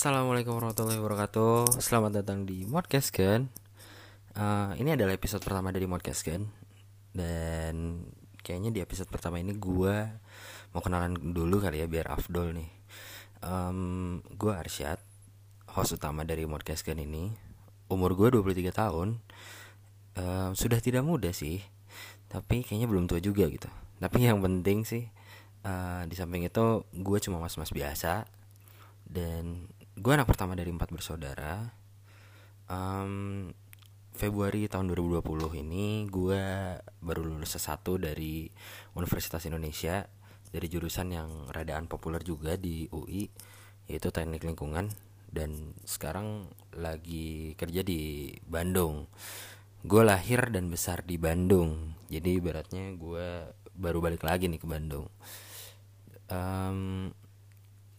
Assalamualaikum warahmatullahi wabarakatuh. Selamat datang di Modcast kan uh, Ini adalah episode pertama dari Modcast kan Dan kayaknya di episode pertama ini gue Mau kenalan dulu kali ya biar afdol nih. Um, Gue Arsyad Host utama dari Modcast kan ini. Umur gue 23 tahun. Um, Sudah tidak muda sih Tapi kayaknya belum tua juga gitu. Tapi yang penting sih uh, Di samping itu gue cuma mas-mas biasa. Dan gue anak pertama dari empat bersaudara. Um, Februari tahun 2020 ini gue baru lulus satu dari Universitas Indonesia dari jurusan yang radaan populer juga di UI yaitu teknik lingkungan. Dan sekarang lagi kerja di Bandung. Gue lahir dan besar di Bandung. Jadi ibaratnya gue baru balik lagi nih ke Bandung. Um,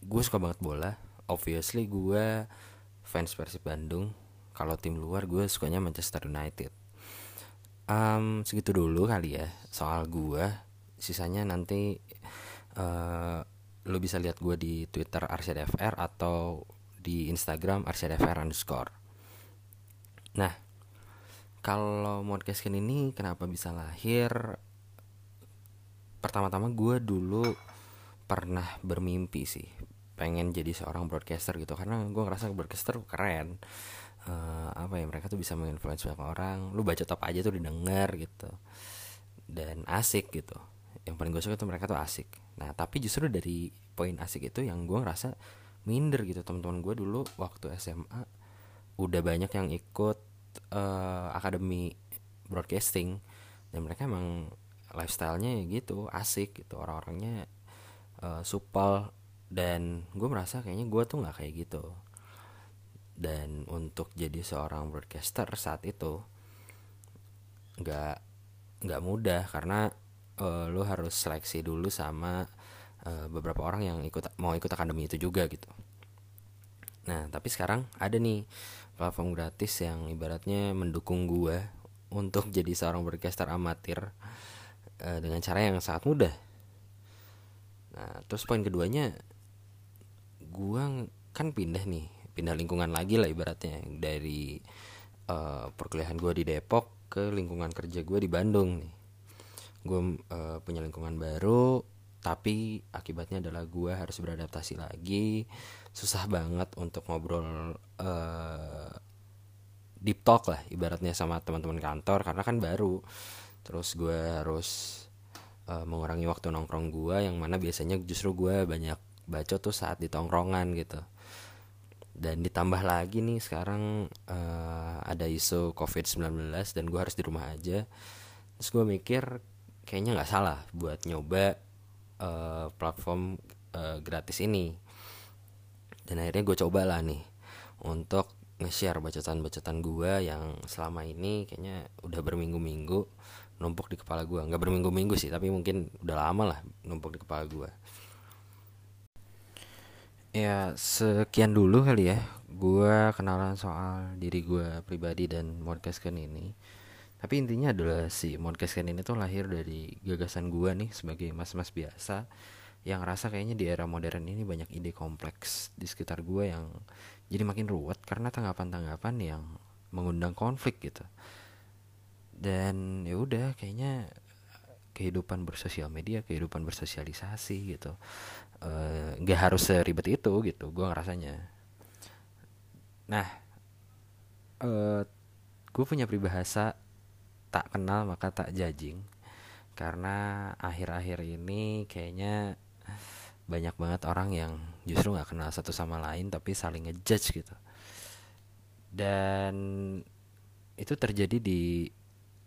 gue suka banget bola obviously gue fans Persib Bandung. Kalau tim luar gue sukanya Manchester United. Um, segitu dulu kali ya soal gue sisanya nanti uh, lo bisa lihat gue di Twitter RCDFR atau di Instagram RCDFR underscore. Nah kalau podcast ini kenapa bisa lahir? Pertama-tama gue dulu pernah bermimpi sih pengen jadi seorang broadcaster gitu. Karena gue ngerasa broadcaster keren. Uh, apa ya mereka tuh bisa menginfluence banyak orang. Lu baca top aja tuh didengar gitu. Dan asik gitu. Yang paling gue suka tuh mereka tuh asik. Nah tapi justru dari poin asik itu yang gue ngerasa minder gitu. Teman-teman gue dulu waktu SMA udah banyak yang ikut uh, akademi broadcasting. Dan mereka emang lifestylenya gitu asik gitu. Orang-orangnya uh, supel dan gue merasa kayaknya gue tuh nggak kayak gitu. Dan untuk jadi seorang broadcaster saat itu nggak nggak mudah karena uh, lo harus seleksi dulu sama uh, beberapa orang yang ikut mau ikut akademi itu juga gitu. Nah tapi sekarang ada nih platform gratis yang ibaratnya mendukung gue untuk jadi seorang broadcaster amatir uh, dengan cara yang sangat mudah. Nah terus poin keduanya gua kan pindah nih pindah lingkungan lagi lah ibaratnya. Dari uh, perkuliahan gue di Depok ke lingkungan kerja gue di Bandung nih. Gue uh, punya lingkungan baru tapi akibatnya adalah gue harus beradaptasi lagi. Susah banget untuk ngobrol uh, deep talk lah ibaratnya sama teman-teman kantor karena kan baru. Terus gue harus uh, mengurangi waktu nongkrong gue yang mana biasanya justru gue banyak baca tuh saat di tongkrongan gitu. Dan ditambah lagi nih sekarang uh, ada isu covid 19 dan gue harus di rumah aja. Terus gue mikir kayaknya nggak salah buat nyoba uh, platform uh, gratis ini. Dan akhirnya gue coba lah nih untuk nge-share bacaan-bacaan gue yang selama ini kayaknya udah berminggu-minggu numpuk di kepala gue nggak berminggu-minggu sih tapi mungkin udah lama lah numpuk di kepala gue Ya sekian dulu kali ya. Gue kenalan soal diri gue pribadi dan Modcastkan ini. Tapi intinya adalah si Modcastkan ini tuh lahir dari gagasan gue nih sebagai mas-mas biasa Yang rasa kayaknya di era modern ini banyak ide kompleks di sekitar gue yang jadi makin ruwet Karena tanggapan-tanggapan yang mengundang konflik gitu. Dan ya udah kayaknya kehidupan bersosial media, kehidupan bersosialisasi gitu nggak uh, harus seribet itu gitu gue ngerasanya. Nah uh, eh, gue punya peribahasa tak kenal maka tak judging karena akhir-akhir ini kayaknya banyak banget orang yang justru nggak kenal satu sama lain tapi saling ngejudge gitu. Dan itu terjadi di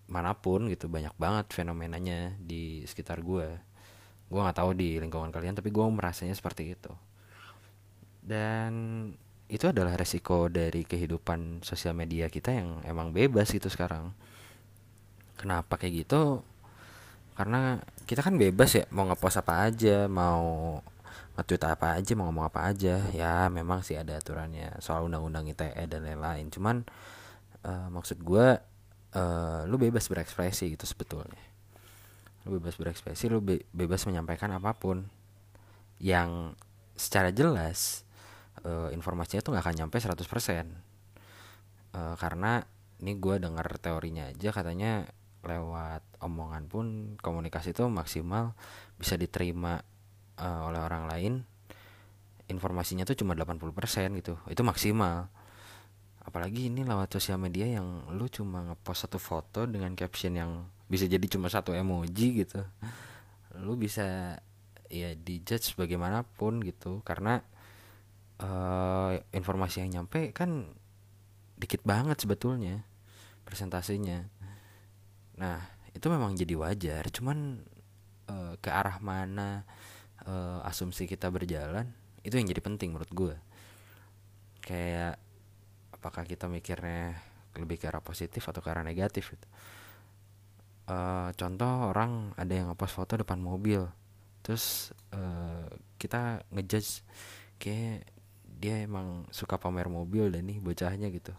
mana pun gitu banyak banget fenomenanya di sekitar gue gue nggak tahu di lingkungan kalian tapi gue merasanya seperti itu. Dan itu adalah resiko dari kehidupan sosial media kita yang emang bebas gitu sekarang. Kenapa kayak gitu? Karena kita kan bebas ya mau ngepost apa aja mau nge-tweet apa aja mau ngomong apa aja. Ya memang sih ada aturannya soal undang-undang ITE dan lain-lain. Cuman uh, maksud gue uh, lu bebas berekspresi gitu sebetulnya lu bebas berekspresi lu be bebas menyampaikan apa pun. Yang secara jelas uh, informasinya tuh nggak akan nyampe 100% uh, karena ini gue dengar teorinya aja katanya lewat omongan pun komunikasi itu maksimal bisa diterima uh, oleh orang lain informasinya tuh cuma 80% gitu. Itu maksimal. Apalagi ini lewat sosial media yang lu cuma ngepost satu foto dengan caption yang bisa jadi cuma satu emoji gitu. Lu bisa ya dijudge bagaimanapun gitu. Karena uh, informasi yang nyampe kan dikit banget sebetulnya presentasinya. Nah itu memang jadi wajar. Cuman uh, ke arah mana uh, asumsi kita berjalan itu yang jadi penting menurut gue kayak apakah kita mikirnya lebih ke arah positif atau ke arah negatif gitu. Uh, contoh orang ada yang ngepost foto depan mobil terus uh, kita ngejudge kayak dia emang suka pamer mobil dan nih bocahnya gitu.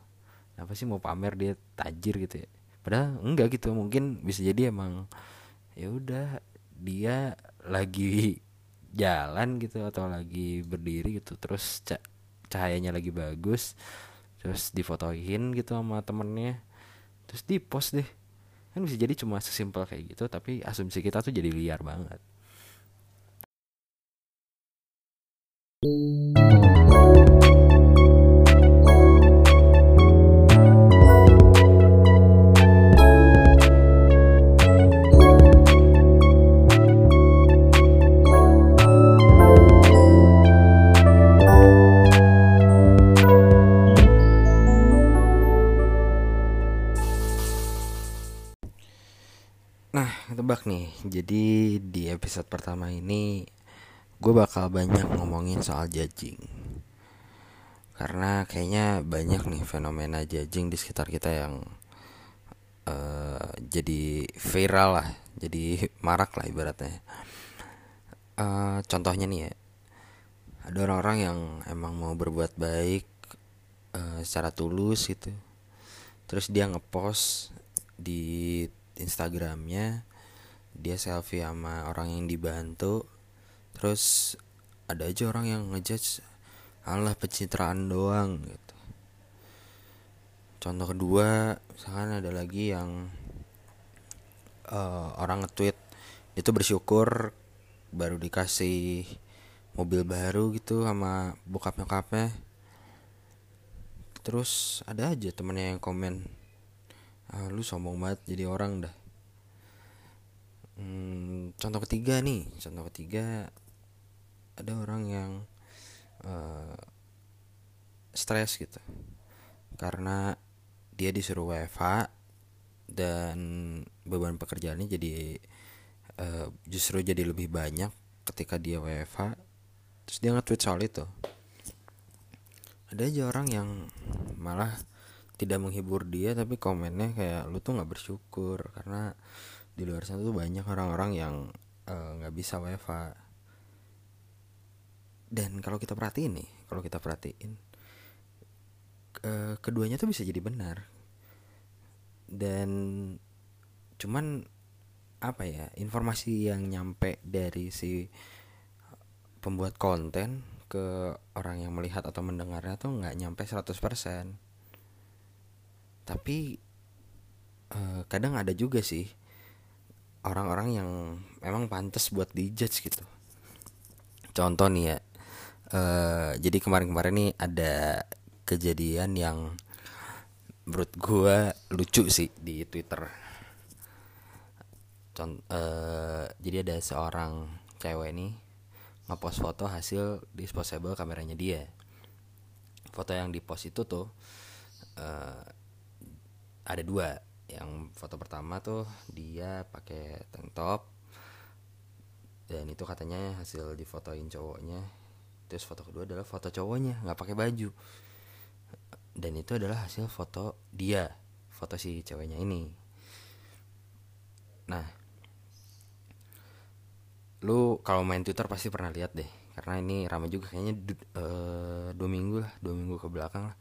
Apa sih mau pamer dia tajir gitu ya? Padahal enggak gitu mungkin bisa jadi emang ya udah dia lagi jalan gitu atau lagi berdiri gitu terus cahayanya lagi bagus terus difotoin gitu sama temennya terus di post deh kan bisa jadi cuma sesimpel kayak gitu tapi asumsi kita tuh jadi liar banget jadi di episode pertama ini gue bakal banyak ngomongin soal judging karena kayaknya banyak nih fenomena judging di sekitar kita yang uh, jadi viral lah jadi marak lah ibaratnya. Uh, contohnya nih ya ada orang-orang yang emang mau berbuat baik uh, secara tulus gitu. Terus dia ngepost di Instagramnya dia selfie sama orang yang dibantu. Terus ada aja orang yang ngejudge Allah pencitraan doang gitu. Contoh kedua misalkan ada lagi yang uh, orang nge-tweet itu bersyukur baru dikasih mobil baru gitu sama bokap nyokapnya. Terus ada aja temennya yang komen ah, lu sombong banget jadi orang dah hmm, contoh ketiga nih. Contoh ketiga ada orang yang uh, stres gitu. Karena dia disuruh WFH dan beban pekerjaannya jadi uh, justru jadi lebih banyak ketika dia WFH terus dia nge-tweet soal itu. Ada aja orang yang malah tidak menghibur dia tapi komennya kayak lu tuh nggak bersyukur karena di luar sana tuh banyak orang-orang yang eh, nggak uh, bisa WFA dan kalau kita perhatiin nih kalau kita perhatiin uh, keduanya tuh bisa jadi benar. Dan cuman apa ya informasi yang nyampe dari si pembuat konten ke orang yang melihat atau mendengarnya tuh nggak nyampe 100% tapi uh, kadang ada juga sih orang-orang yang memang pantas buat dijudge gitu. Contoh nih ya uh, jadi kemarin-kemarin nih ada kejadian yang menurut gue lucu sih di Twitter. Contoh, uh, jadi ada seorang cewek nih ngepost foto hasil disposable kameranya dia. Foto yang dipost itu tuh uh, ada dua yang foto pertama tuh dia pakai tank top. Dan itu katanya hasil difotoin cowoknya. Terus foto kedua adalah foto cowoknya nggak pakai baju. Dan itu adalah hasil foto dia foto si ceweknya ini. Nah lu kalau main twitter pasti pernah lihat deh karena ini ramai juga kayaknya uh, dua minggu lah dua minggu ke belakang lah.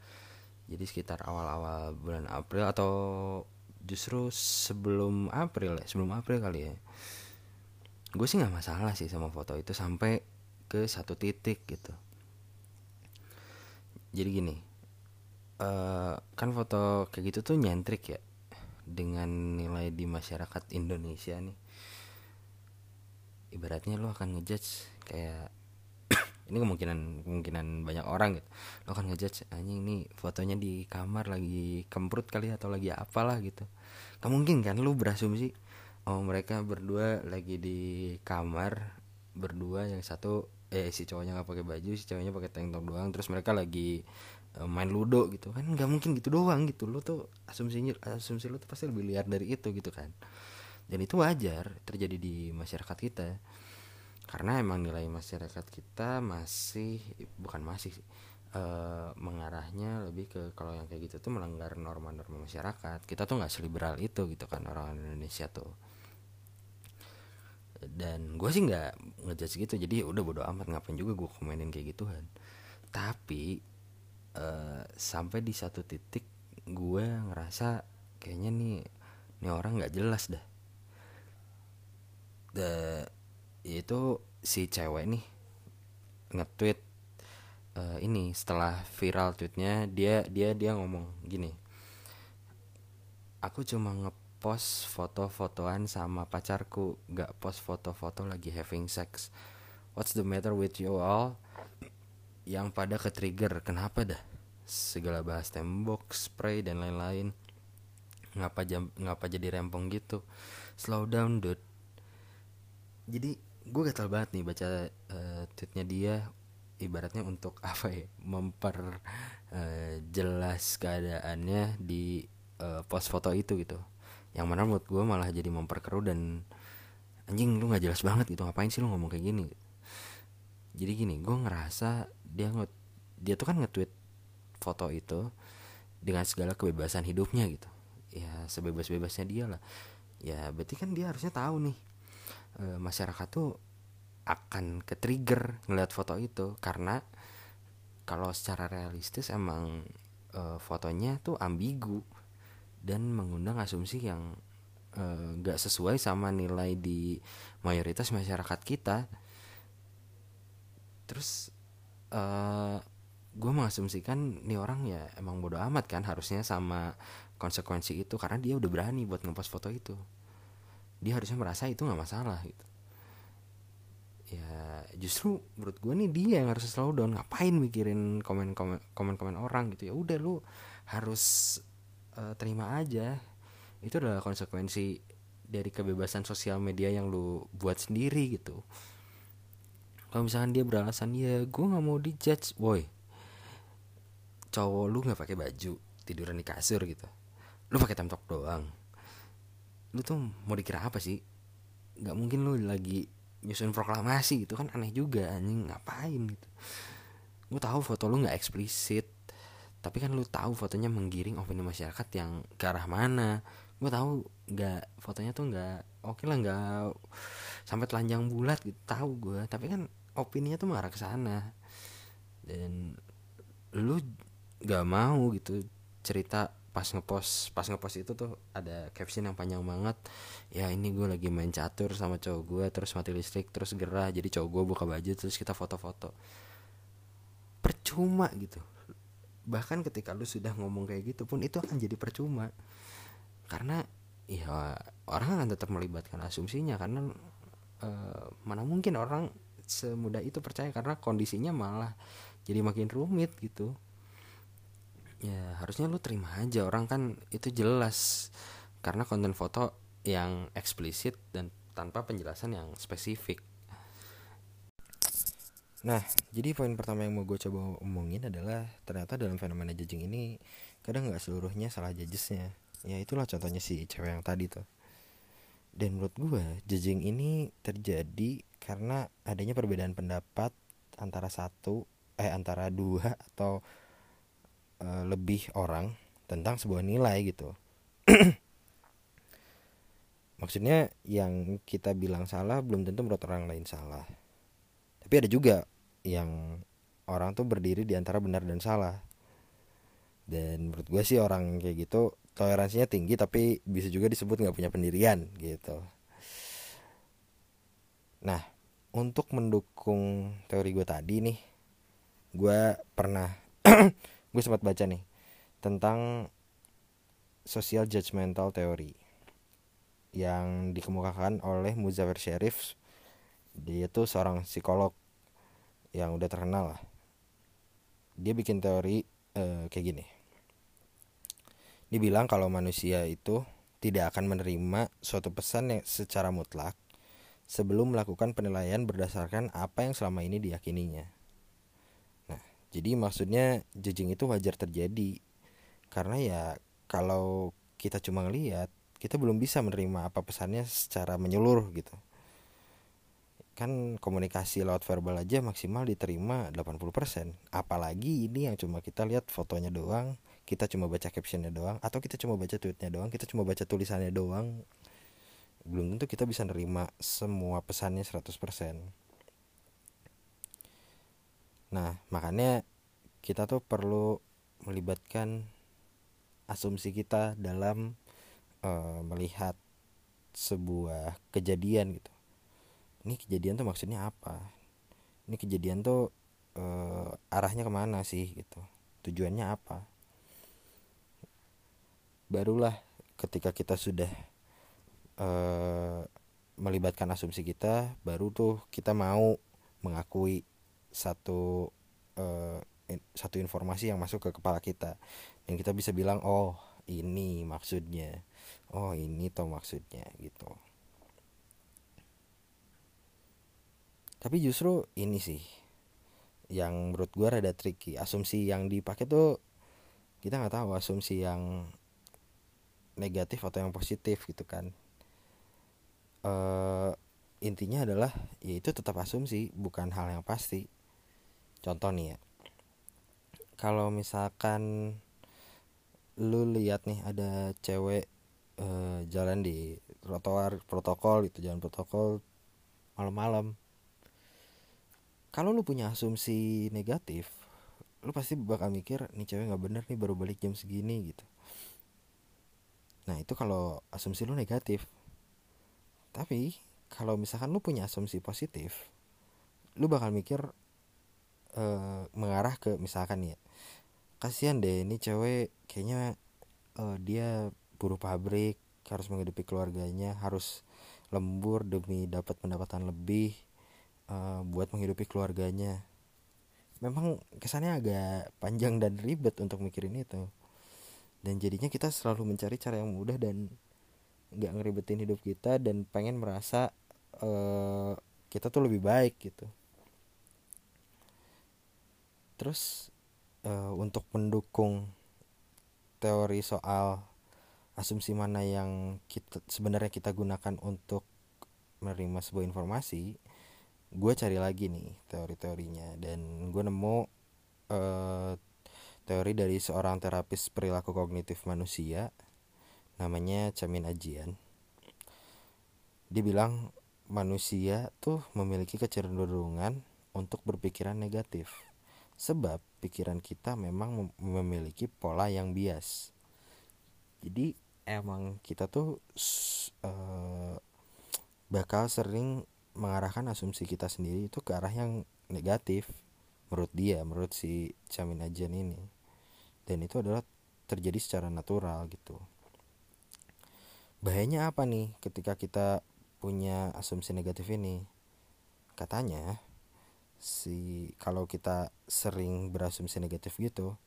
Jadi sekitar awal-awal bulan April atau justru sebelum April ya sebelum April kali ya. Gue sih nggak masalah sih sama foto itu sampai ke satu titik gitu. Jadi gini uh, kan foto kayak gitu tuh nyentrik ya dengan nilai di masyarakat Indonesia nih. Ibaratnya lo akan ngejudge kayak ini kemungkinan kemungkinan banyak orang gitu. Lo akan ngejudge anjing ini fotonya di kamar lagi kemprut kali atau lagi apalah gitu. Kamu mungkin kan lo berasumsi oh mereka berdua lagi di kamar berdua yang satu eh si cowoknya nggak pakai baju si cowoknya pakai tank top doang terus mereka lagi uh, main ludo gitu. Kan nggak mungkin gitu doang gitu. Lo tuh asumsinya asumsi lo tuh pasti lebih liar dari itu gitu kan. Dan itu wajar terjadi di masyarakat kita karena emang nilai masyarakat kita masih bukan masih sih e, mengarahnya lebih ke kalau yang kayak gitu tuh melanggar norma-norma masyarakat. Kita tuh nggak seliberal itu gitu kan orang Indonesia tuh. Dan gue sih nggak ngejudge gitu jadi udah bodo amat ngapain juga gue komenin kayak gituan. Tapi e, sampai di satu titik gue ngerasa kayaknya nih nih orang nggak jelas dah. The, itu si cewek nih nge-tweet uh, ini setelah viral tweetnya dia dia dia ngomong gini aku cuma ngepost foto-fotoan sama pacarku gak post foto-foto lagi having sex. What's the matter with you all? Yang pada ke trigger kenapa dah? Segala bahas tembok spray dan lain-lain. Ngapa jam ngapa jadi rempong gitu? Slow down dude. Jadi gue gatal banget nih baca uh, tweetnya dia. Ibaratnya untuk apa ya? Memper uh, jelas keadaannya di uh, post foto itu gitu. Yang mana menurut gue malah jadi memperkeruh dan anjing lu nggak jelas banget gitu. Ngapain sih lu ngomong kayak gini? Jadi gini gue ngerasa dia nge dia tuh kan nge-tweet foto itu dengan segala kebebasan hidupnya gitu. Ya sebebas-bebasnya dia lah. Ya berarti kan dia harusnya tahu nih e, masyarakat tuh akan ke trigger ngeliat foto itu. Karena kalau secara realistis emang e, fotonya tuh ambigu dan mengundang asumsi yang nggak e, sesuai sama nilai di mayoritas masyarakat kita. Terus e, gue mengasumsikan nih orang ya emang bodoh amat kan harusnya sama konsekuensi itu karena dia udah berani buat ngepost foto itu dia harusnya merasa itu nggak masalah gitu. Ya justru menurut gue nih dia yang harus slow down. Ngapain mikirin komen komen komen komen orang gitu? Ya udah lu harus uh, terima aja. Itu adalah konsekuensi dari kebebasan sosial media yang lu buat sendiri gitu. Kalau misalkan dia beralasan ya gue nggak mau dijudge boy cowok lu nggak pakai baju tiduran di kasur gitu. Lu pakai top doang lu tuh mau dikira apa sih? Nggak mungkin lu lagi nyusun proklamasi gitu kan aneh juga anjing ngapain gitu. Gue tahu foto lu nggak eksplisit tapi kan lu tahu fotonya menggiring opini masyarakat yang ke arah mana. Gue tahu nggak fotonya tuh nggak oke okay lah nggak sampai telanjang bulat gitu tahu gue tapi kan opininya tuh mengarah ke sana. Dan lu nggak mau gitu cerita pas ngepost pas ngepost itu tuh ada caption yang panjang banget. Ya ini gue lagi main catur sama cowok gue terus mati listrik terus gerah jadi cowok gue buka baju terus kita foto-foto. Percuma gitu. Bahkan ketika lu sudah ngomong kayak gitu pun itu akan jadi percuma. Karena ya orang akan tetap melibatkan asumsinya karena e, mana mungkin orang semudah itu percaya karena kondisinya malah jadi makin rumit gitu ya harusnya lu terima aja orang kan itu jelas karena konten foto yang eksplisit dan tanpa penjelasan yang spesifik Nah, jadi poin pertama yang mau gue coba omongin adalah ternyata dalam fenomena judging ini kadang nggak seluruhnya salah judgesnya. Ya itulah contohnya si cewek yang tadi tuh. Dan menurut gue, judging ini terjadi karena adanya perbedaan pendapat antara satu eh antara dua atau uh, lebih orang tentang sebuah nilai gitu. Maksudnya yang kita bilang salah belum tentu menurut orang lain salah. Tapi ada juga yang orang tuh berdiri di antara benar dan salah. Dan menurut gue sih orang kayak gitu toleransinya tinggi tapi bisa juga disebut nggak punya pendirian gitu. Nah untuk mendukung teori gue tadi nih gue pernah gue sempat baca nih tentang social judgmental theory yang dikemukakan oleh Muzafir Sharif. Dia tuh seorang psikolog yang udah terkenal lah. Dia bikin teori uh, kayak gini. Dia bilang kalau manusia itu tidak akan menerima suatu pesan yang secara mutlak sebelum melakukan penilaian berdasarkan apa yang selama ini diyakininya. Jadi maksudnya judging itu wajar terjadi karena ya kalau kita cuma ngelihat kita belum bisa menerima apa pesannya secara menyeluruh gitu. Kan komunikasi lewat verbal aja maksimal diterima 80%. Apalagi ini yang cuma kita lihat fotonya doang, kita cuma baca captionnya doang atau kita cuma baca tweetnya doang, kita cuma baca tulisannya doang belum tentu kita bisa nerima semua pesannya 100% nah makanya kita tuh perlu melibatkan asumsi kita dalam uh, melihat sebuah kejadian gitu. Ini kejadian tuh maksudnya apa? Ini kejadian tuh uh, arahnya ke mana sih gitu? Tujuannya apa? Barulah ketika kita sudah uh, melibatkan asumsi kita baru tuh kita mau mengakui satu uh, satu informasi yang masuk ke kepala kita. Dan kita bisa bilang oh ini maksudnya. Oh ini tuh maksudnya gitu. Tapi justru ini sih yang menurut gue rada tricky. Asumsi yang dipakai tuh kita nggak tahu asumsi yang negatif atau yang positif gitu kan. Uh, intinya adalah ya itu tetap asumsi bukan hal yang pasti contoh nih ya. Kalau misalkan lu lihat nih ada cewek uh, jalan di trotoar protokol itu jalan protokol malam-malam. Kalau lu punya asumsi negatif lu pasti bakal mikir nih cewek nggak bener nih baru balik jam segini gitu. Nah itu kalau asumsi lu negatif. Tapi kalau misalkan lu punya asumsi positif lu bakal mikir uh, mengarah ke misalkan ya kasihan deh ini cewek kayaknya uh, dia buruh pabrik harus menghidupi keluarganya harus lembur demi dapat pendapatan lebih uh, buat menghidupi keluarganya. Memang kesannya agak panjang dan ribet untuk mikirin itu. Dan jadinya kita selalu mencari cara yang mudah dan nggak ngeribetin hidup kita dan pengen merasa uh, kita tuh lebih baik gitu terus uh, untuk mendukung teori soal asumsi mana yang kita sebenarnya kita gunakan untuk menerima sebuah informasi gue cari lagi nih teori-teorinya. Dan gue nemu uh, teori dari seorang terapis perilaku kognitif manusia namanya Camin Ajian. Dia bilang manusia tuh memiliki kecenderungan untuk berpikiran negatif sebab pikiran kita memang memiliki pola yang bias. Jadi emang kita tuh uh, bakal sering mengarahkan asumsi kita sendiri itu ke arah yang negatif menurut dia menurut si Camin Ajian ini. Dan itu adalah terjadi secara natural gitu. Bahayanya apa nih ketika kita punya asumsi negatif ini? Katanya si kalau kita sering berasumsi negatif gitu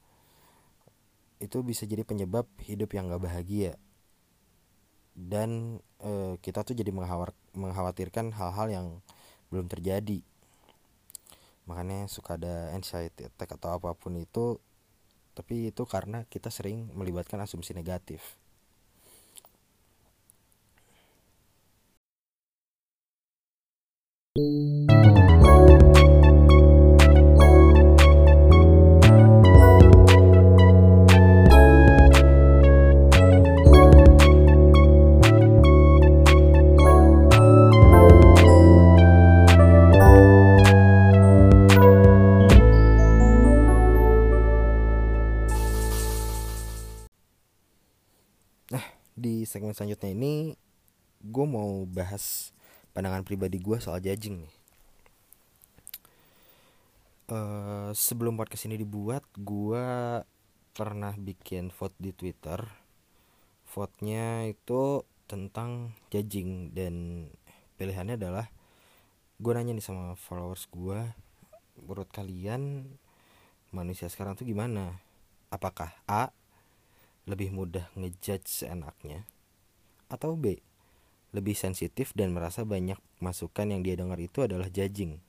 itu bisa jadi penyebab hidup yang gak bahagia. Dan e, kita tuh jadi mengkhawatirkan hal-hal yang belum terjadi. Makanya suka ada anxiety attack atau apa pun itu tapi itu karena kita sering melibatkan asumsi negatif. Nah, pandangan pribadi gue soal judging nih. Uh, sebelum podcast ini dibuat gue pernah bikin vote di twitter. Vote-nya itu tentang judging dan pilihannya adalah gue nanya nih sama followers gue menurut kalian manusia sekarang tuh gimana? Apakah A lebih mudah ngejudge seenaknya atau B lebih sensitif dan merasa banyak masukan yang dia dengar itu adalah judging.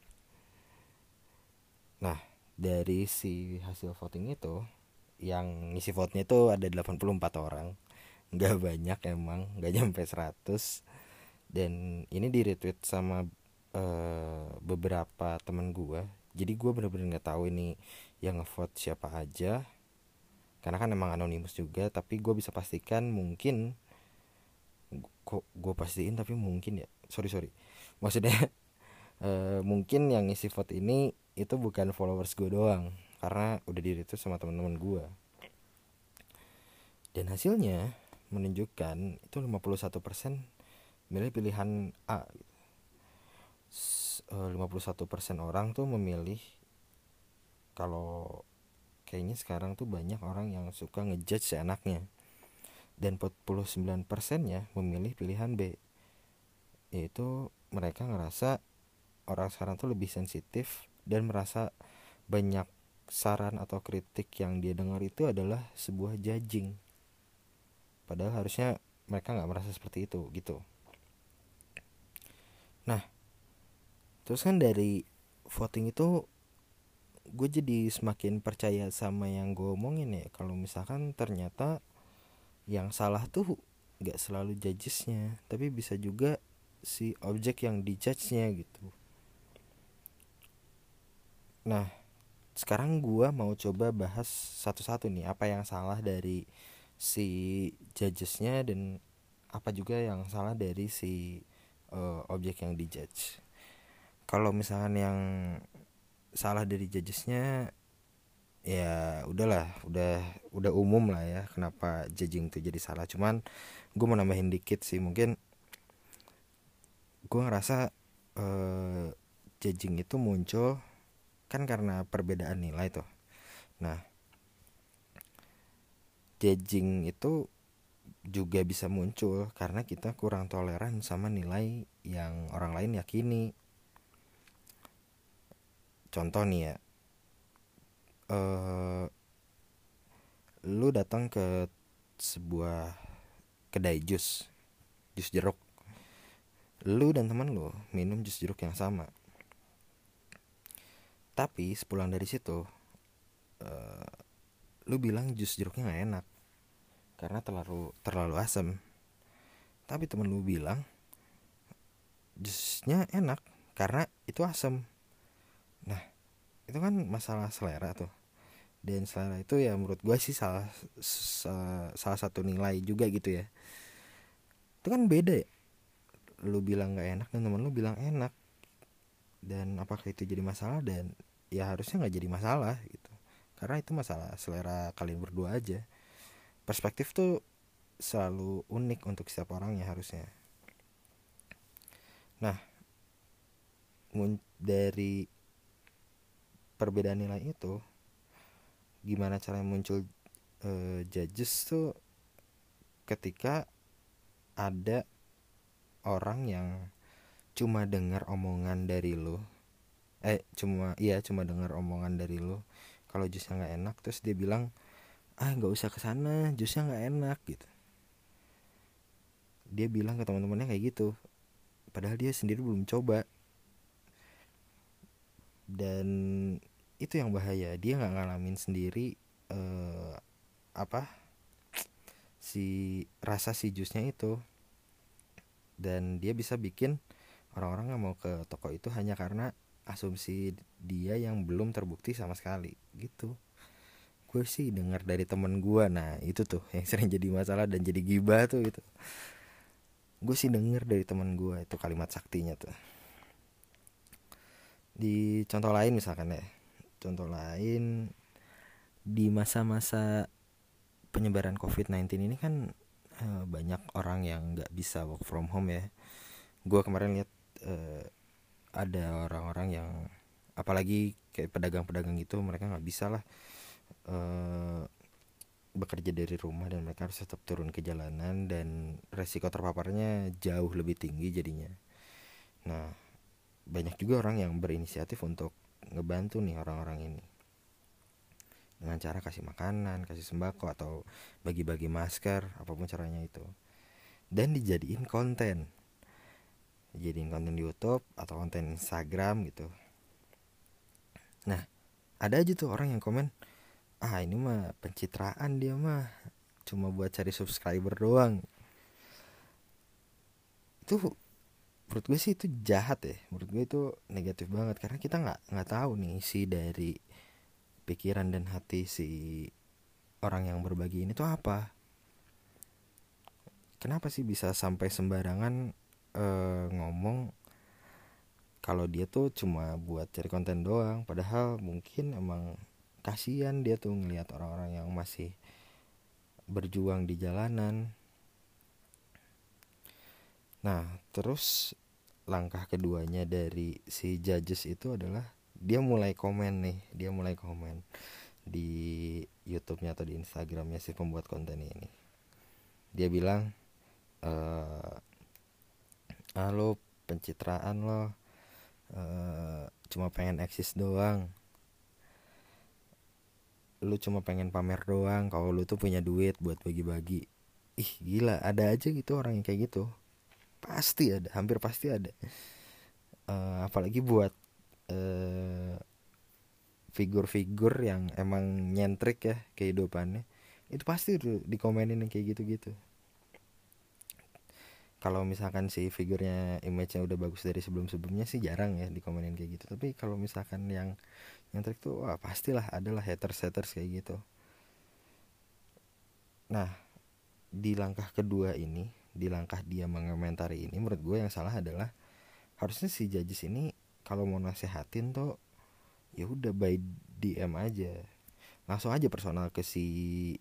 Nah dari si hasil voting itu yang ngisi vote-nya itu ada 84 orang. Nggak banyak emang nggak nyampe 100 dan ini di retweet sama uh, beberapa teman gue jadi gue bener-bener nggak tahu ini yang ngevote siapa aja. Karena kan emang anonimus juga tapi gue bisa pastikan mungkin kok gue pastiin tapi mungkin ya. Sorry sorry. Maksudnya uh, mungkin yang ngisi vote ini itu bukan followers gue doang. Karena udah di retweet sama teman-teman gue dan hasilnya menunjukkan itu 51% milih pilihan A. 51% eh, orang tuh memilih kalau kayaknya sekarang tuh banyak orang yang suka ngejudge seenaknya dan 49% nya memilih pilihan B. Yaitu mereka ngerasa orang sekarang tuh lebih sensitif dan merasa banyak saran atau kritik yang dia dengar itu adalah sebuah judging. Padahal harusnya mereka nggak merasa seperti itu gitu. Nah terus kan dari voting itu gue jadi semakin percaya sama yang gue omongin ya. Kalau misalkan ternyata yang salah tuh gak selalu judgesnya tapi bisa juga si objek yang dijudge-nya gitu. Nah sekarang gue mau coba bahas satu-satu nih apa yang salah dari si judgesnya dan apa juga yang salah dari si uh, objek yang dijudge. Kalau misalkan yang salah dari judgesnya ya udahlah udah udah umum lah ya kenapa judging itu jadi salah cuman gue mau nambahin dikit sih mungkin gue ngerasa uh, judging itu muncul kan karena perbedaan nilai tuh nah judging itu juga bisa muncul karena kita kurang toleran sama nilai yang orang lain yakini. Contoh nih ya, uh, lu datang ke sebuah kedai jus, jus jeruk. Lu dan teman lu minum jus jeruk yang sama. Tapi sepulang dari situ, uh, lu bilang jus jeruknya gak enak karena terlalu terlalu asam tapi temen lu bilang jusnya enak karena itu asam nah itu kan masalah selera tuh dan selera itu ya menurut gue sih salah salah satu nilai juga gitu ya. Itu kan beda ya. Lu bilang nggak enak dan temen lu bilang enak. Dan apakah itu jadi masalah dan ya harusnya nggak jadi masalah gitu. Karena itu masalah selera kalian berdua aja. Perspektif tuh selalu unik untuk setiap orang ya harusnya. Nah dari perbedaan nilai itu gimana cara muncul uh, judges tuh ketika ada orang yang cuma dengar omongan dari lo eh cuma iya cuma dengar omongan dari lo kalau jusnya nggak enak terus dia bilang ah nggak usah ke sana jusnya nggak enak gitu. Dia bilang ke teman-temannya kayak gitu padahal dia sendiri belum coba. Dan itu yang bahaya. Dia nggak ngalamin sendiri eh, apa si rasa si jusnya itu. Dan dia bisa bikin orang-orang nggak mau ke toko itu hanya karena asumsi dia yang belum terbukti sama sekali gitu. Gue sih dengar dari temen gue nah itu tuh yang sering jadi masalah dan jadi gibah tuh gitu gue sih denger dari temen gue itu kalimat saktinya tuh. Di contoh lain misalkan ya contoh lain di masa-masa penyebaran covid-19 ini kan eh, banyak orang yang nggak bisa work from home ya. Gue kemarin lihat eh, ada orang-orang yang apalagi kayak pedagang-pedagang gitu mereka nggak bisa lah uh, bekerja dari rumah dan mereka harus tetap turun ke jalanan dan resiko terpaparnya jauh lebih tinggi jadinya. Nah banyak juga orang yang berinisiatif untuk ngebantu nih orang-orang ini dengan cara kasih makanan, kasih sembako atau bagi-bagi masker, apa pun caranya itu. Dan dijadiin konten. Jadiin konten di YouTube atau konten Instagram gitu. Nah, ada aja tuh orang yang komen, "Ah, ini mah pencitraan dia mah. Cuma buat cari subscriber doang." Itu menurut gue sih itu jahat ya. Menurut gue itu negatif banget. Karena kita nggak nggak tahu nih si dari pikiran dan hati si orang yang berbagi ini tuh apa. Kenapa sih bisa sampai sembarangan uh, ngomong kalau dia tuh cuma buat cari konten doang? Padahal mungkin emang kasihan dia tuh ngelihat orang-orang yang masih berjuang di jalanan nah terus langkah keduanya dari si judges itu adalah dia mulai komen nih dia mulai komen di YouTube-nya atau di Instagramnya si pembuat konten ini. Dia bilang e, ah lo pencitraan lo e, cuma pengen eksis doang. Lu cuma pengen pamer doang kalau lu tuh punya duit buat bagi-bagi. Ih gila ada aja gitu orang yang kayak gitu pasti ada hampir pasti ada. Uh, apalagi buat eh, figur-figur yang emang nyentrik ya kehidupannya. Itu pasti tuh dikomenin kayak gitu-gitu. Kalau misalkan si figurnya image-nya udah bagus dari sebelum-sebelumnya sih jarang ya dikomenin kayak gitu. Tapi kalau misalkan yang nyentrik tuh wah pastilah adalah haters-haters kayak gitu. Nah di langkah kedua ini di langkah dia mengomentari ini menurut gue yang salah adalah harusnya si judges ini kalau mau nasehatin tuh ya udah by DM aja. Langsung aja personal ke si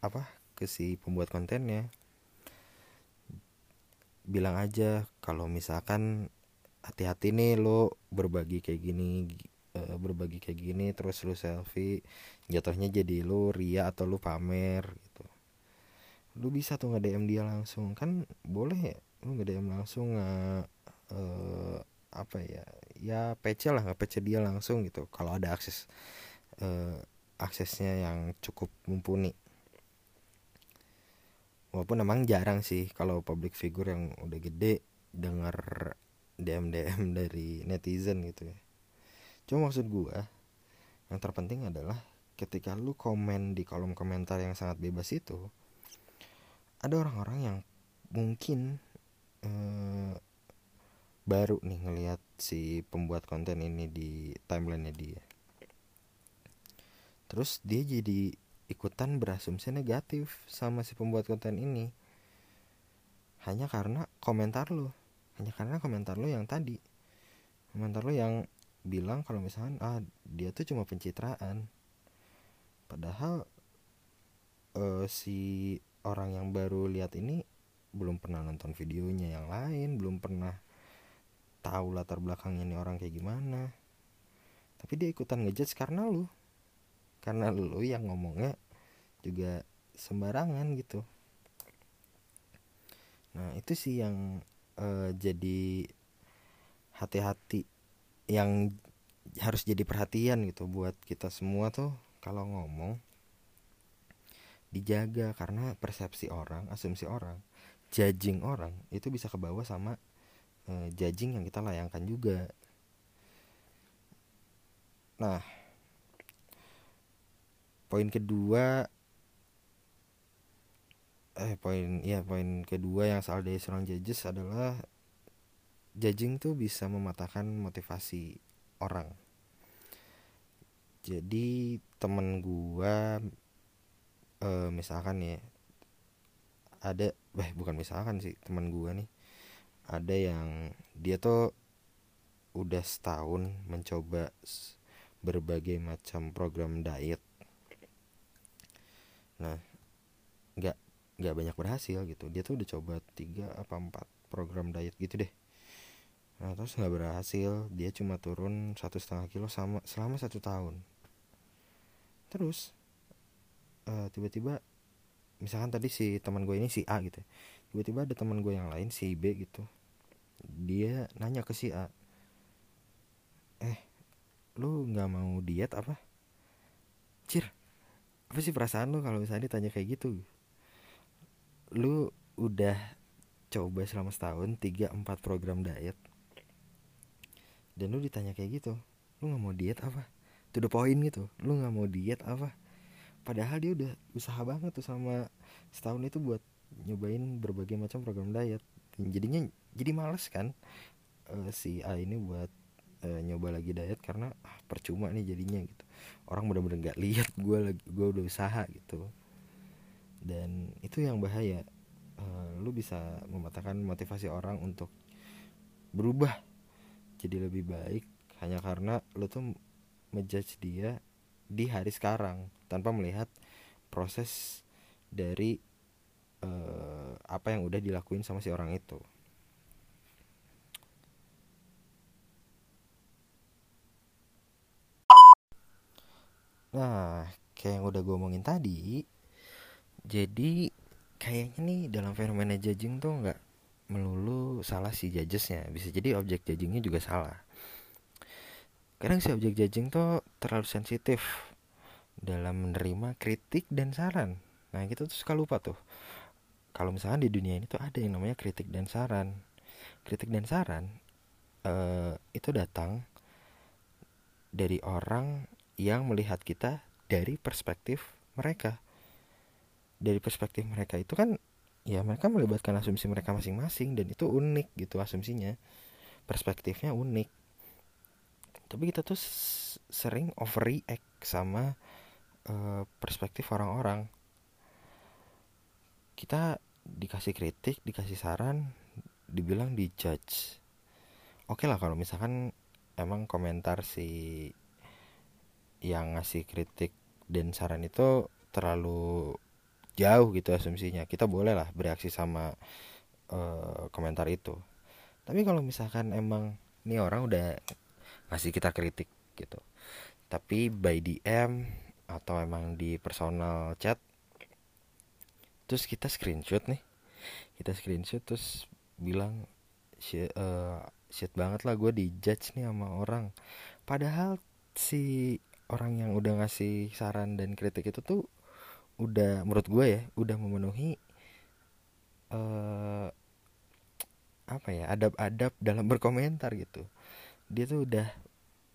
apa ke si pembuat kontennya. Bilang aja kalau misalkan hati-hati nih lo berbagi kayak gini uh, berbagi kayak gini terus lo selfie jatuhnya jadi lo ria atau lo pamer lu bisa tuh nge DM dia langsung. Kan boleh ya lu nge DM langsung nge uh, apa ya ya PC lah nggak PC dia langsung gitu. Kalau ada akses uh, aksesnya yang cukup mumpuni. Walaupun emang jarang sih kalau public figure yang udah gede dengar DM DM dari netizen gitu ya. Cuma maksud gua yang terpenting adalah ketika lu komen di kolom komentar yang sangat bebas itu ada orang-orang yang mungkin eh, baru nih ngelihat si pembuat konten ini di timelinenya dia. Terus dia jadi ikutan berasumsi negatif sama si pembuat konten ini. Hanya karena komentar lo. Hanya karena komentar lo yang tadi. Komentar lo yang bilang kalau misalkan ah dia tuh cuma pencitraan. Padahal uh, si orang yang baru lihat ini belum pernah nonton videonya yang lain belum pernah tahu latar belakangnya nih orang kayak gimana. Tapi dia ikutan ngejudge karena lu. Karena lu yang ngomongnya juga sembarangan gitu. Nah itu sih yang uh, jadi hati-hati yang harus jadi perhatian gitu buat kita semua tuh kalau ngomong dijaga karena persepsi orang asumsi orang judging orang itu bisa ke bawah sama uh, judging yang kita layangkan juga. Nah poin kedua eh poin ya poin kedua yang soal dari seorang judges adalah judging tuh bisa mematahkan motivasi orang. Jadi temen gua uh, misalkan ya ada eh bukan misalkan sih teman gua nih ada yang dia tuh udah setahun mencoba berbagai macam program diet. Nah nggak nggak banyak berhasil gitu. Dia tuh udah coba tiga apa empat program diet gitu deh. Nah terus nggak berhasil dia cuma turun satu setengah kilo sama selama satu tahun. Terus uh, tiba-tiba misalkan tadi si teman gue ini si A gitu tiba-tiba ada teman gue yang lain si B gitu dia nanya ke si A eh lu nggak mau diet apa? Cir apa sih perasaan lu kalau misalnya ditanya kayak gitu? Lu udah coba selama setahun tiga empat program diet dan lu ditanya kayak gitu lu nggak mau diet apa? To the point gitu lu nggak mau diet apa padahal dia udah usaha banget tuh sama setahun itu buat nyobain berbagai macam program diet. Jadinya jadi males kan uh, si A ini buat uh, nyoba lagi diet karena ah, percuma nih jadinya gitu. Orang bener-bener nggak lihat gue lagi gue udah usaha gitu. Dan itu yang bahaya. Uh, lu bisa mematahkan motivasi orang untuk berubah jadi lebih baik hanya karena lo tuh ngejudge dia di hari sekarang tanpa melihat proses dari uh, apa yang udah dilakuin sama si orang itu. Nah, kayak yang udah gue omongin tadi, jadi kayaknya nih dalam fenomena judging tuh nggak melulu salah si judgesnya bisa jadi objek judgingnya juga salah kadang si objek judging tuh terlalu sensitif dalam menerima kritik dan saran. Nah kita tuh suka lupa tuh. Kalau misalnya di dunia ini tuh ada yang namanya kritik dan saran. Kritik dan saran uh, itu datang dari orang yang melihat kita dari perspektif mereka. Dari perspektif mereka itu kan ya mereka melibatkan asumsi mereka masing-masing dan itu unik gitu asumsinya. Perspektifnya unik tapi kita tuh sering overreact sama uh, perspektif orang-orang. Kita dikasih kritik dikasih saran dibilang dijudge. Oke okay lah kalau misalkan emang komentar si yang ngasih kritik dan saran itu terlalu jauh gitu asumsinya kita boleh lah bereaksi sama uh, komentar itu. Tapi kalau misalkan emang ini orang udah ngasih kita kritik gitu. Tapi by DM atau emang di personal chat terus kita screenshot nih. Kita screenshot terus bilang shit, uh, banget lah gue dijudge nih sama orang. Padahal si orang yang udah ngasih saran dan kritik itu tuh udah menurut gue ya udah memenuhi uh, apa ya adab-adab dalam berkomentar gitu dia tuh udah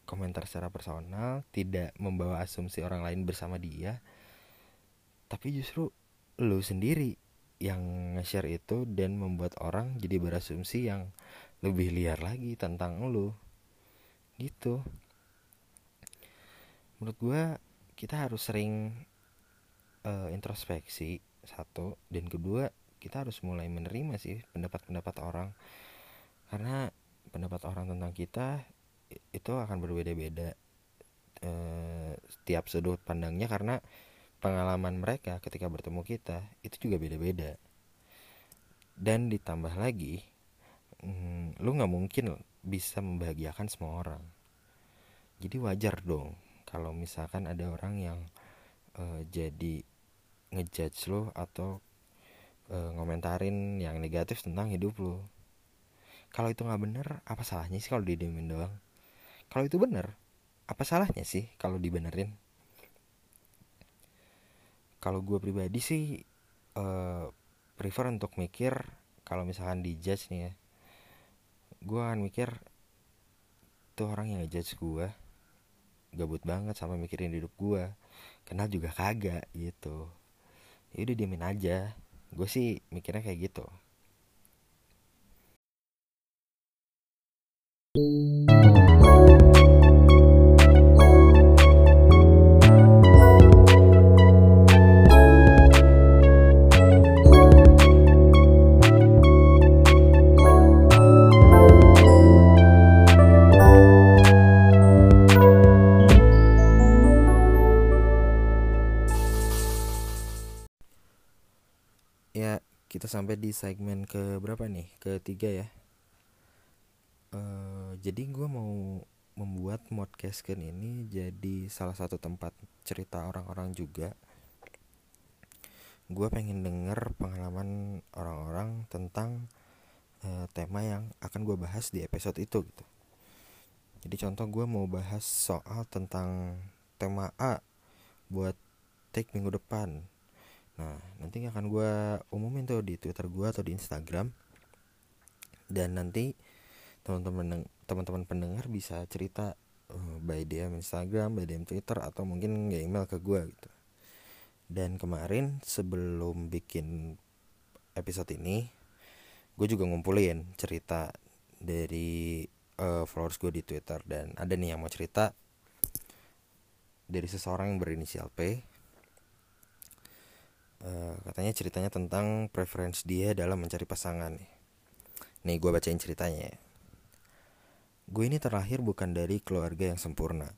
komentar secara personal tidak membawa asumsi orang lain bersama dia. Tapi justru lu sendiri yang nge-share itu dan membuat orang jadi berasumsi yang lebih liar lagi tentang lu. Gitu. Menurut gue kita harus sering uh, introspeksi satu. Dan kedua kita harus mulai menerima sih pendapat-pendapat orang. Karena pendapat orang tentang kita itu akan berbeda-beda uh, setiap sudut pandangnya karena pengalaman mereka ketika bertemu kita itu juga beda-beda. Dan ditambah lagi hmm, lu nggak mungkin bisa membahagiakan semua orang. Jadi wajar dong kalau misalkan ada orang yang uh, jadi ngejudge lo atau e, ngomentarin yang negatif tentang hidup lo kalau itu nggak bener apa salahnya sih kalau didiemin doang? Kalau itu bener apa salahnya sih kalau dibenerin? Kalau gue pribadi sih e, prefer untuk mikir kalau misalkan dijudge nih ya. Gue akan mikir tuh orang yang ngejudge gue gabut banget sama mikirin hidup gue kenal juga kagak gitu. Ya udah diemin aja. Gue sih mikirnya kayak gitu sampai di segmen ke berapa nih? Ketiga ya. Jadi gue mau membuat modcastkan ini jadi salah satu tempat cerita orang-orang juga. Gue pengen denger pengalaman orang-orang tentang uh, tema yang akan gue bahas di episode itu gitu. Jadi contoh gue mau bahas soal tentang tema A buat take minggu depan. Nah nanti akan gue umumin tuh di twitter gue atau di instagram. Dan nanti teman-teman teman-teman pendengar bisa cerita uh, by DM Instagram, by DM Twitter atau mungkin nggak email ke gue gitu. Dan kemarin sebelum bikin episode ini, gue juga ngumpulin cerita dari uh, followers gue di Twitter dan ada nih yang mau cerita dari seseorang yang berinisial P. Uh, katanya ceritanya tentang preference dia dalam mencari pasangan nih. Nih gue bacain ceritanya ya. Gue ini terlahir bukan dari keluarga yang sempurna.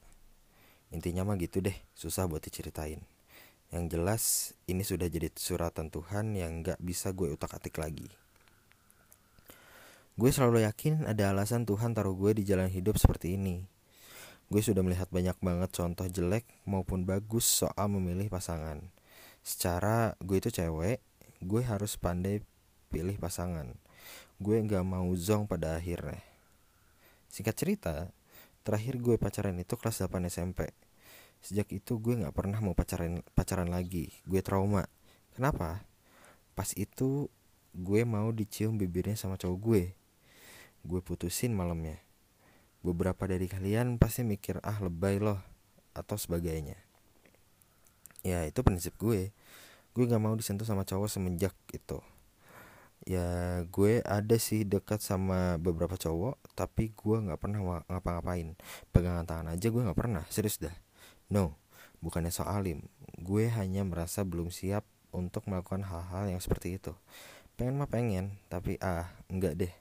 Intinya mah gitu deh, susah buat diceritain. Yang jelas, ini sudah jadi suratan Tuhan yang gak bisa gue utak-atik lagi. Gue selalu yakin ada alasan Tuhan taruh gue di jalan hidup seperti ini. Gue sudah melihat banyak banget contoh jelek maupun bagus soal memilih pasangan. Secara gue itu cewek, gue harus pandai pilih pasangan. Gue gak mau zong pada akhirnya. Singkat cerita, terakhir gue pacaran itu kelas 8 SMP. Sejak itu gue gak pernah mau pacaran pacaran lagi. Gue trauma. Kenapa? Pas itu gue mau dicium bibirnya sama cowok gue. Gue putusin malamnya. Beberapa dari kalian pasti mikir ah lebay loh atau sebagainya. Ya itu prinsip gue. Gue gak mau disentuh sama cowok semenjak itu ya gue ada sih dekat sama beberapa cowok tapi gue nggak pernah ngapa-ngapain. Pegangan tangan aja gue nggak pernah serius dah. No bukannya soalim gue hanya merasa belum siap untuk melakukan hal-hal yang seperti itu. Pengen mah pengen tapi ah enggak deh.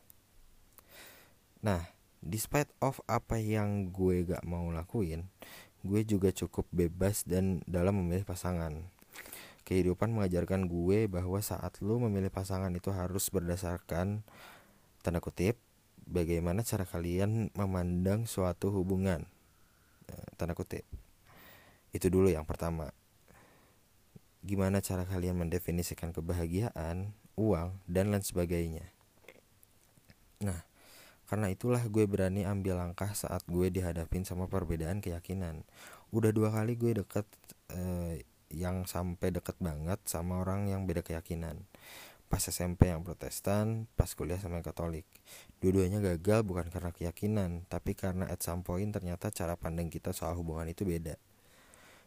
Nah despite of apa yang gue gak mau lakuin gue juga cukup bebas dan dalam memilih pasangan kehidupan mengajarkan gue bahwa saat lu memilih pasangan itu harus berdasarkan tanda kutip bagaimana cara kalian memandang suatu hubungan. Eh, tanda kutip. Itu dulu yang pertama. Gimana cara kalian mendefinisikan kebahagiaan uang dan lain sebagainya. Nah karena itulah gue berani ambil langkah saat gue dihadapin sama perbedaan keyakinan. Udah dua kali gue deket eh, yang sampai deket banget sama orang yang beda keyakinan. Pas SMP yang protestan pas kuliah sama yang katolik. Dua-duanya gagal bukan karena keyakinan tapi karena at some point ternyata cara pandang kita soal hubungan itu beda.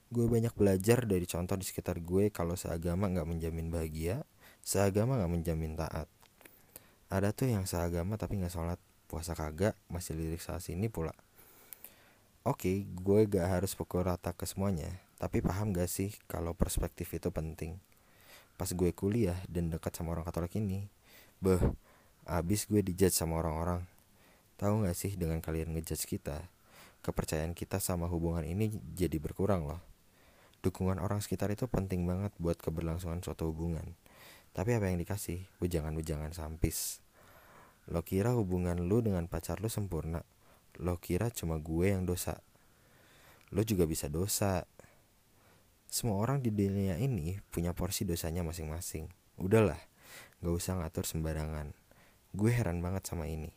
Gue banyak belajar dari contoh di sekitar gue kalau seagama nggak menjamin bahagia seagama nggak menjamin taat. Ada tuh yang seagama tapi nggak sholat puasa kagak masih lirik saat sini pula. Oke gue gak harus pukul rata ke semuanya tapi paham gak sih kalau perspektif itu penting? Pas gue kuliah dan dekat sama orang Katolik ini, beh, abis gue dijudge sama orang-orang. Tahu gak sih dengan kalian ngejudge kita, kepercayaan kita sama hubungan ini jadi berkurang loh. Dukungan orang sekitar itu penting banget buat keberlangsungan suatu hubungan. Tapi apa yang dikasih? Bujangan-bujangan sampis. Lo kira hubungan lu dengan pacar lu sempurna? Lo kira cuma gue yang dosa? Lo juga bisa dosa, semua orang di dunia ini punya porsi dosanya masing-masing. Udahlah, gak usah ngatur sembarangan. Gue heran banget sama ini.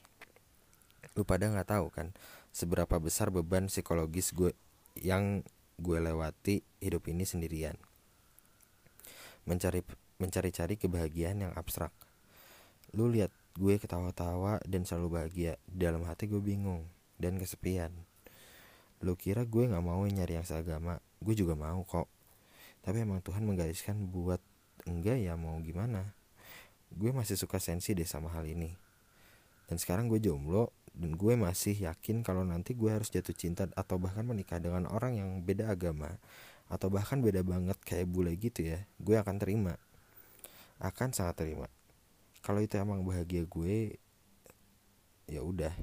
Lu pada gak tahu kan seberapa besar beban psikologis gue yang gue lewati hidup ini sendirian. Mencari mencari-cari kebahagiaan yang abstrak. Lu lihat gue ketawa-tawa dan selalu bahagia. Dalam hati gue bingung dan kesepian. Lu kira gue gak mau nyari yang seagama? Gue juga mau kok tapi emang Tuhan menggariskan buat enggak ya mau gimana. Gue masih suka sensi deh sama hal ini. Dan sekarang gue jomblo dan gue masih yakin kalau nanti gue harus jatuh cinta atau bahkan menikah dengan orang yang beda agama atau bahkan beda banget kayak bule gitu ya gue akan terima. Akan sangat terima. Kalau itu emang bahagia gue ya udah.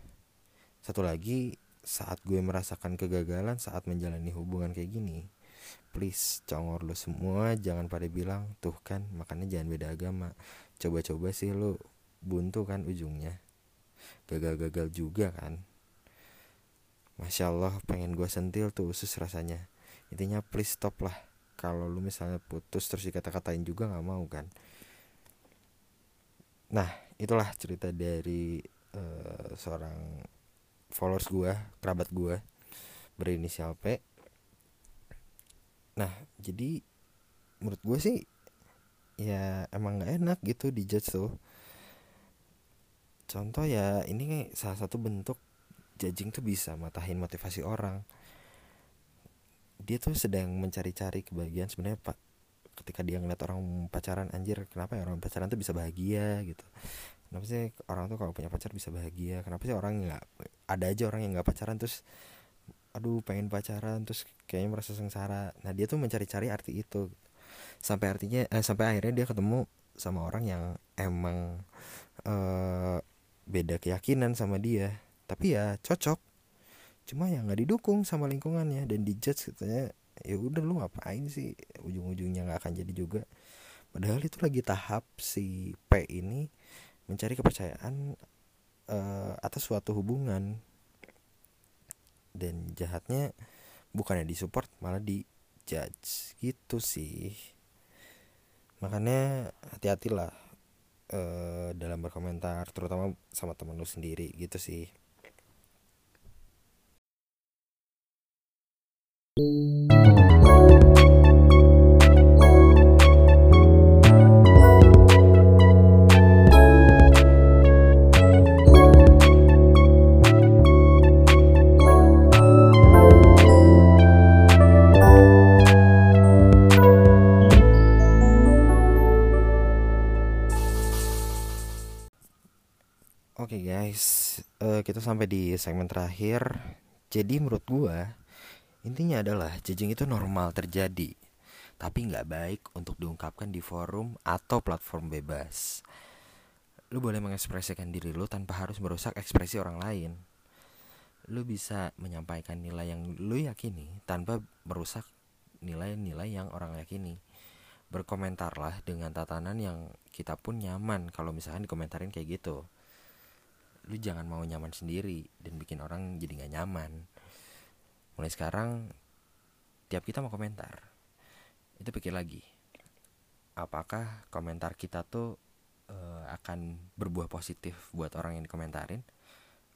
Satu lagi saat gue merasakan kegagalan saat menjalani hubungan kayak gini please congor lu semua. Jangan pada bilang tuh kan makanya jangan beda agama. Coba-coba sih lu buntu kan ujungnya. Gagal-gagal juga kan. Masya Allah pengen gue sentil tuh usus rasanya. Intinya please stop lah. Kalau lu misalnya putus terus dikata-katain juga gak mau kan. Nah itulah cerita dari uh, seorang followers gue, kerabat gue Berinisial P Nah jadi menurut gue sih Ya emang gak enak gitu di judge tuh. Contoh ya ini salah satu bentuk judging tuh bisa matahin motivasi orang. Dia tuh sedang mencari-cari kebahagiaan sebenarnya pak ketika dia ngeliat orang pacaran anjir kenapa ya orang pacaran tuh bisa bahagia? gitu. Kenapa sih orang tuh kalau punya pacar bisa bahagia? Kenapa sih orang nggak ada aja orang yang nggak pacaran terus aduh pengen pacaran terus kayaknya merasa sengsara. Nah dia tuh mencari-cari arti itu. Sampai artinya eh, sampai akhirnya dia ketemu sama orang yang emang uh, beda keyakinan sama dia. Tapi ya cocok. Cuma ya nggak didukung sama lingkungannya dan dijudge katanya ya udah lu ngapain sih? Ujung-ujungnya nggak akan jadi juga. Padahal itu lagi tahap si P ini mencari kepercayaan uh, atas suatu hubungan dan jahatnya bukannya disupport malah di judge gitu sih. Makanya hati-hatilah uh, dalam berkomentar terutama sama temen lu sendiri. Gitu sih. Oke sampai di segmen terakhir. Jadi menurut gua Intinya adalah judging itu normal terjadi, tapi nggak baik untuk diungkapkan di forum atau platform bebas. Lu boleh mengekspresikan diri lu tanpa harus merusak ekspresi orang lain. Lu bisa menyampaikan nilai yang lu yakini tanpa merusak nilai-nilai yang orang yakini. Berkomentarlah dengan tatanan yang kita pun nyaman kalau misalkan dikomentarin kayak gitu. Lu jangan mau nyaman sendiri dan bikin orang jadi gak nyaman. Mulai sekarang tiap kita mau komentar. Itu pikir lagi. Apakah komentar kita tuh uh, akan berbuah positif buat orang yang dikomentarin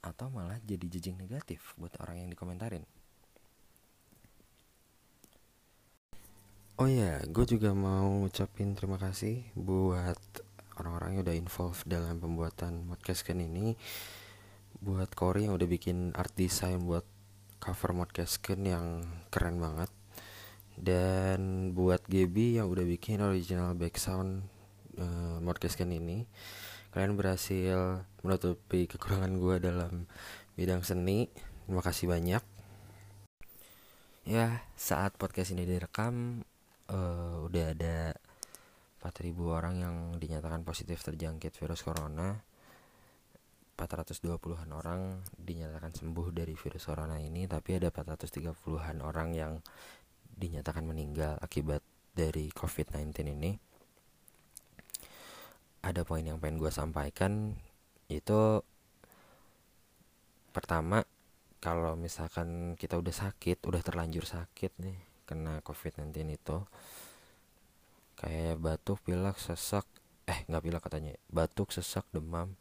atau malah jadi jejing negatif buat orang yang dikomentarin? Oh ya, gue juga mau ucapin terima kasih buat orang-orang yang udah involved dalam pembuatan podcast kan ini. Buat Cory yang udah bikin art design buat cover Modcastken yang keren banget. Dan buat Gaby yang udah bikin original background uh, Modcastken ini kalian berhasil menutupi kekurangan gue dalam bidang seni. Terima kasih banyak. Ya saat podcast ini direkam uh, udah ada 4000 orang yang dinyatakan positif terjangkit virus corona. 420-an orang dinyatakan sembuh dari virus corona ini tapi ada 430-an orang yang dinyatakan meninggal akibat dari COVID-19 ini. Ada poin yang pengen gue sampaikan itu pertama kalau misalkan kita udah sakit udah terlanjur sakit nih kena COVID-19 itu kayak batuk pilek sesak. Eh nggak pilek katanya. Batuk sesak demam.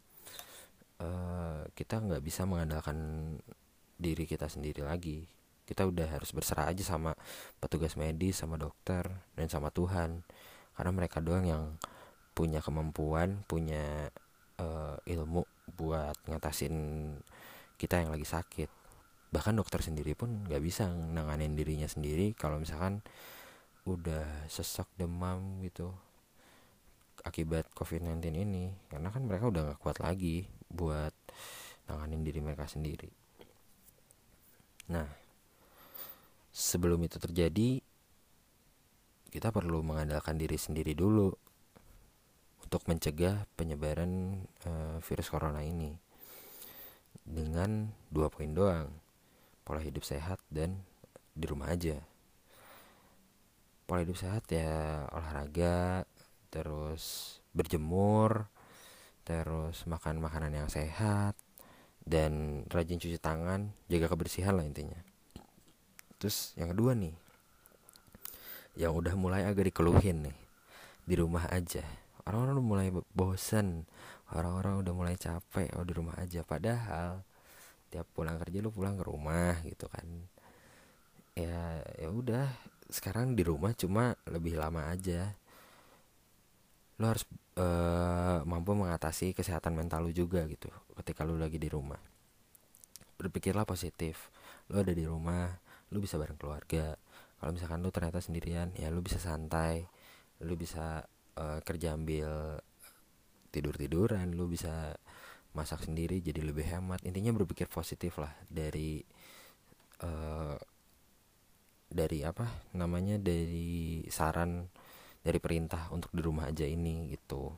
Uh, kita nggak bisa mengandalkan diri kita sendiri lagi. Kita udah harus berserah aja sama petugas medis sama dokter dan sama Tuhan. Karena mereka doang yang punya kemampuan punya uh, ilmu buat ngatasin kita yang lagi sakit. Bahkan dokter sendiri pun nggak bisa nanganin dirinya sendiri. Kalau misalkan udah sesak demam gitu akibat COVID-19 ini karena kan mereka udah gak kuat lagi buat nanganin diri mereka sendiri. Nah, sebelum itu terjadi, kita perlu mengandalkan diri sendiri dulu untuk mencegah penyebaran uh, virus corona ini dengan dua poin doang, pola hidup sehat dan di rumah aja. Pola hidup sehat ya olahraga, terus berjemur, terus makan makanan yang sehat dan rajin cuci tangan jaga kebersihan lah intinya. Terus yang kedua nih yang udah mulai agak dikeluhin nih di rumah aja. Orang-orang udah mulai bosan orang-orang udah mulai capek oh di rumah aja. Padahal tiap pulang kerja lu pulang ke rumah gitu kan. Ya ya udah sekarang di rumah cuma lebih lama aja. Lu harus uh, mampu mengatasi kesehatan mental lu juga gitu ketika lu lagi di rumah. Berpikirlah positif. Lu ada di rumah lu bisa bareng keluarga. Kalau misalkan lu ternyata sendirian ya lu bisa santai lu bisa uh, kerja ambil tidur tiduran lu bisa masak sendiri jadi lebih hemat. Intinya berpikir positif lah dari dari apa namanya dari saran dari perintah untuk di rumah aja ini gitu.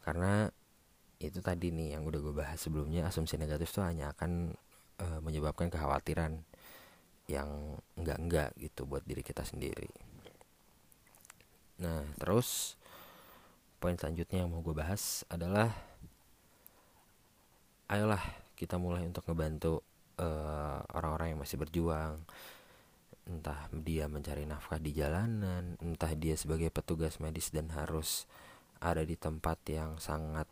Karena itu tadi nih yang udah gue bahas sebelumnya asumsi negatif tuh hanya akan uh, menyebabkan kekhawatiran yang enggak-enggak gitu buat diri kita sendiri. Nah terus poin selanjutnya yang mau gue bahas adalah ayolah kita mulai untuk ngebantu uh, orang-orang yang masih berjuang. Entah dia mencari nafkah di jalanan entah dia sebagai petugas medis dan harus ada di tempat yang sangat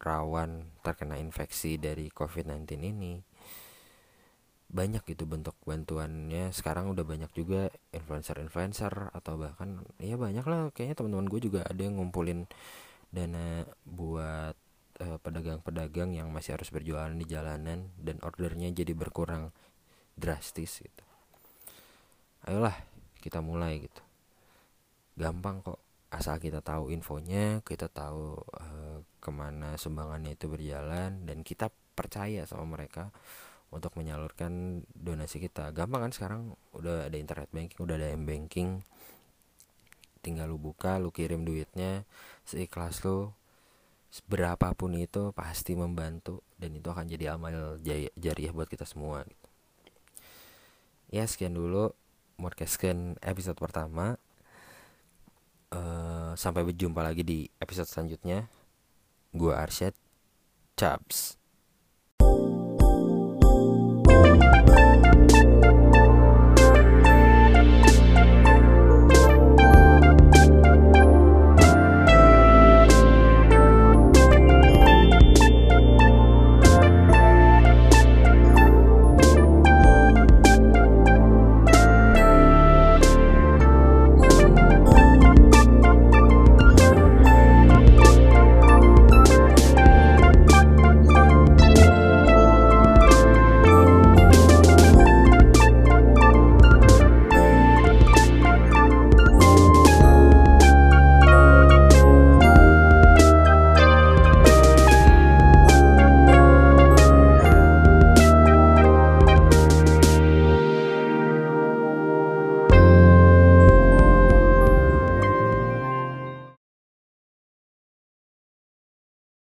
rawan terkena infeksi dari COVID-19 ini. Banyak gitu bentuk bantuannya. Sekarang udah banyak juga influencer-influencer atau bahkan ya banyak lah kayaknya teman-teman gue juga ada yang ngumpulin dana buat pedagang-pedagang yang masih harus berjualan di jalanan dan ordernya jadi berkurang drastis gitu. Ayolah kita mulai gitu. Gampang kok. Asal kita tahu infonya kita tahu uh, ke mana sumbangannya itu berjalan dan kita percaya sama mereka untuk menyalurkan donasi kita. Gampang kan sekarang? Udah ada internet banking udah ada m banking. Tinggal lu buka lu kirim duitnya seikhlas lu berapapun itu pasti membantu dan itu akan jadi amal jariah buat kita semua gitu. ya sekian dulu podcastkan episode pertama. Uh, sampai berjumpa lagi di episode selanjutnya. Gua Arsyad Chaps